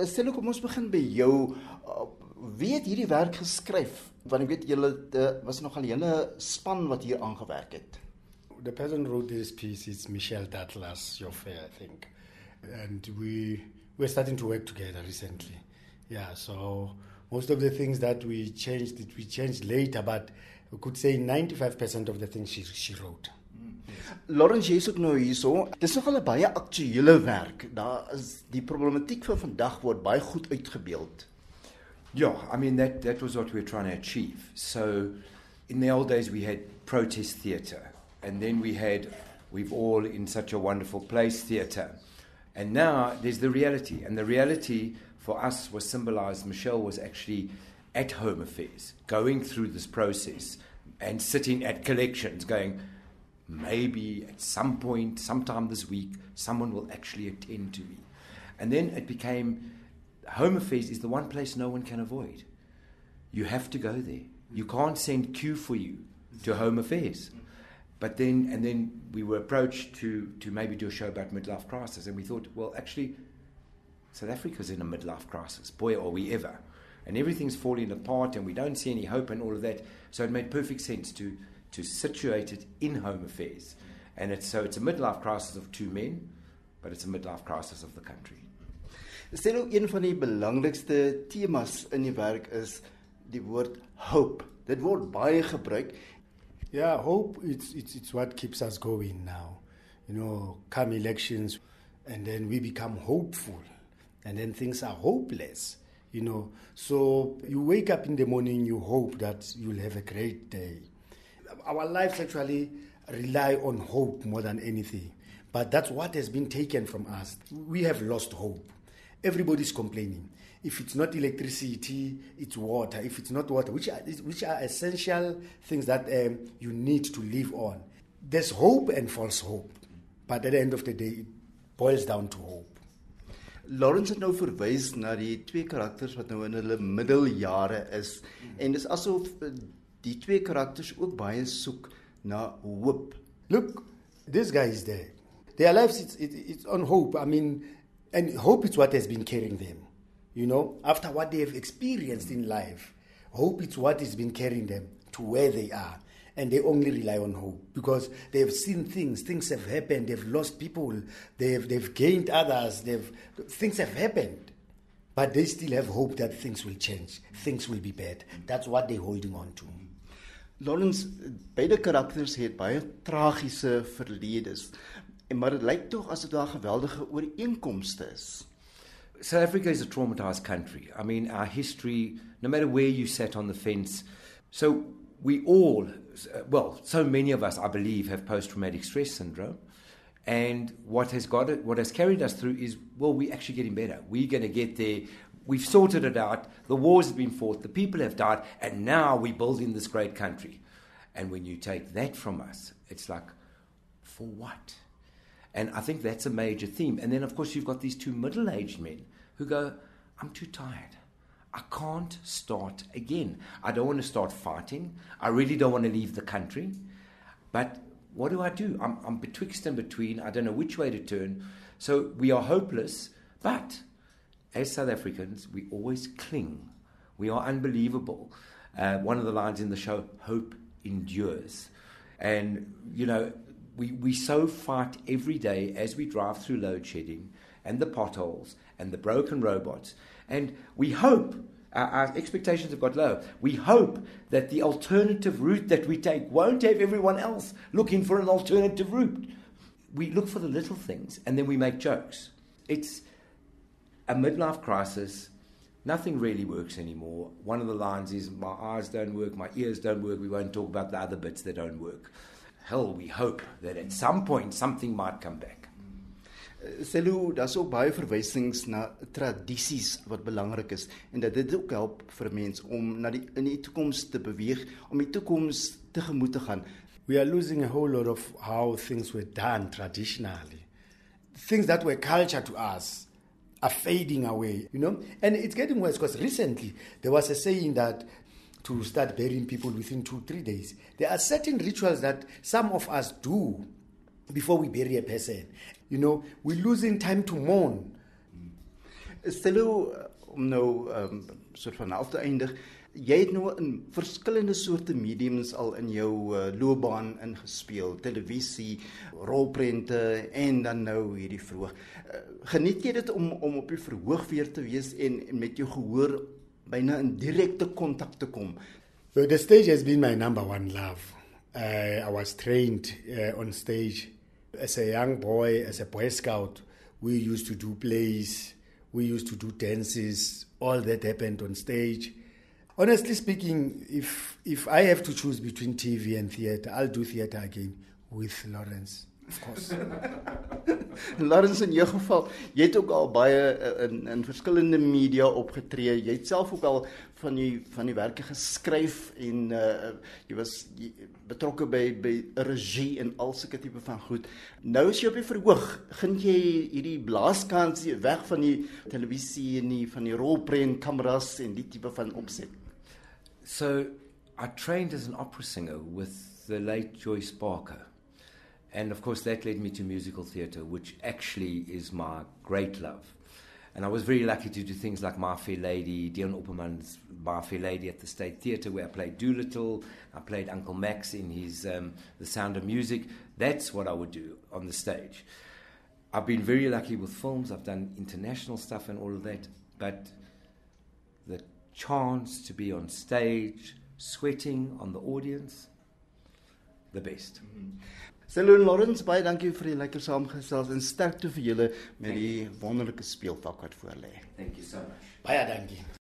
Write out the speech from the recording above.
Stel kom ons begin by jou. Uh, wie het hierdie werk geskryf? Want ek weet julle was nogal 'n hele span wat hier aangewerk het. The person wrote this piece is Michelle Datlas Joffe, I think. And we we're starting to work together recently. Yeah, so most of the things that we changed we changed later but we could say 95% of the things she she wrote. Lawrence nou hierso. Dis nogal 'n baie aktuele werk. Daar is die problematiek van vandag word baie goed uitgebeeld. Yeah, I mean that that was what we were trying to achieve. So in the old days we had protest theatre and then we had we've all in such a wonderful place theatre. And now there's the reality and the reality for us was symbolized Michelle was actually at home affairs, going through this process and sitting at collections going maybe at some point, sometime this week, someone will actually attend to me. And then it became Home Affairs is the one place no one can avoid. You have to go there. You can't send Q for you to Home Affairs. But then, and then we were approached to, to maybe do a show about midlife crisis, and we thought, well, actually, South Africa's in a midlife crisis. Boy, are we ever. And everything's falling apart, and we don't see any hope and all of that. So it made perfect sense to to situate it in home affairs. And it's, so it's a midlife crisis of two men, but it's a midlife crisis of the country. Sello ook een van die belangrikste temas in die werk is die woord hope. Dit word baie gebruik. Yeah, hope it's it's it's what keeps us going now. You know, come elections and then we become hopeful and then things are hopeless. You know, so you wake up in the morning, you hope that you'll have a great day. Our lives actually rely on hope more than anything. But that's what has been taken from us. We have lost hope. Everybody's complaining. If it's not electricity, it's water. If it's not water, which are, which are essential things that um, you need to live on. There's hope and false hope. But at the end of the day, it boils down to hope. Lawrence het nou verwys na die twee karakters wat nou in hulle middeljare is en dis asof die twee karakters ook baie soek na hoop. Look, this guy is there. Their lives it's, it, it's on hope. I mean, and hope is what has been carrying them. You know, after what they have experienced in life, hope is what has been carrying them to where they are. And they only rely on hope because they have seen things. Things have happened. They've lost people. They've they've gained others. They've things have happened, but they still have hope that things will change. Things will be better. That's what they're holding on to. Lawrence beide karakters het baie tragiese verledes. Maar dit lyk tog asof daar geweldige ooreenkomste is. South Africa is a traumatized country. I mean, our history, no matter where you sat on the fence, so we all, well, so many of us, I believe, have post-traumatic stress syndrome. And what has got it, what has carried us through is, well, we're actually getting better. We're going to get there. We've sorted it out. The wars have been fought. The people have died. And now we're building this great country. And when you take that from us, it's like, for what? And I think that's a major theme. And then, of course, you've got these two middle aged men who go, I'm too tired. I can't start again. I don't want to start fighting. I really don't want to leave the country. But what do I do? I'm, I'm betwixt and between. I don't know which way to turn. So we are hopeless. But as South Africans, we always cling. We are unbelievable. Uh, one of the lines in the show, hope endures. And, you know, we, we so fight every day as we drive through load shedding and the potholes and the broken robots. And we hope, our, our expectations have got low. We hope that the alternative route that we take won't have everyone else looking for an alternative route. We look for the little things and then we make jokes. It's a midlife crisis nothing really works anymore. One of the lines is, My eyes don't work, my ears don't work, we won't talk about the other bits that don't work. Hell, we hope that at some point something might come back. Sello, daar's ook baie verwysings na tradisies wat belangrik is en dat dit ook help vir mense om na die in die toekoms te beweeg, om die toekoms tegemoet te gaan. We are losing a whole lot of how things were done traditionally. Things that were culture to us are fading away, you know? And it's getting worse because recently there was a saying that to start burying people within two, three days. There are certain rituals that some of us do before we bury a person. You know, we're losing time to mourn. Sello nou um, soort van half te. Jy het nou in verskillende soorte mediums al in jou uh, loopbaan ingespeel, televisie, rolprente en dan nou hierdie vroeg. Uh, geniet jy dit om om op die verhoog weer te wees en, en met jou gehoor byna in direkte kontak te kom? So the stage has been my number one love. Uh, I was trained uh, on stage as a young boy, as a boy scout. We used to do plays, we used to do dances. All that happened on stage. Honestly speaking, if if I have to choose between TV and theatre, I'll do theatre again with Lawrence. Of course. Lawrence in jou geval, jy het ook al baie eh, in in verskillende media opgetree. Jy het self ook al van die van die werke geskryf en uh jy was jy, betrokke by by regie en al sulke tipe van goed. Nou is jy op die verhoog. Gaan jy hierdie blaaskans weg van die televisie en die van die rolprent kameras en die tipe van opset? So I trained as an opera singer with the late Joyce Barker. And of course, that led me to musical theatre, which actually is my great love. And I was very lucky to do things like My Fair Lady, Deon Opperman's My Fair Lady at the State Theatre, where I played Doolittle. I played Uncle Max in his um, The Sound of Music. That's what I would do on the stage. I've been very lucky with films. I've done international stuff and all of that. But the chance to be on stage, sweating on the audience, the best. Mm-hmm. Sello Lawrence, baie dankie vir die lekker saamgesels en sterkte vir julle met die wonderlike speelvak wat voor lê. Thank you so much. Baie dankie.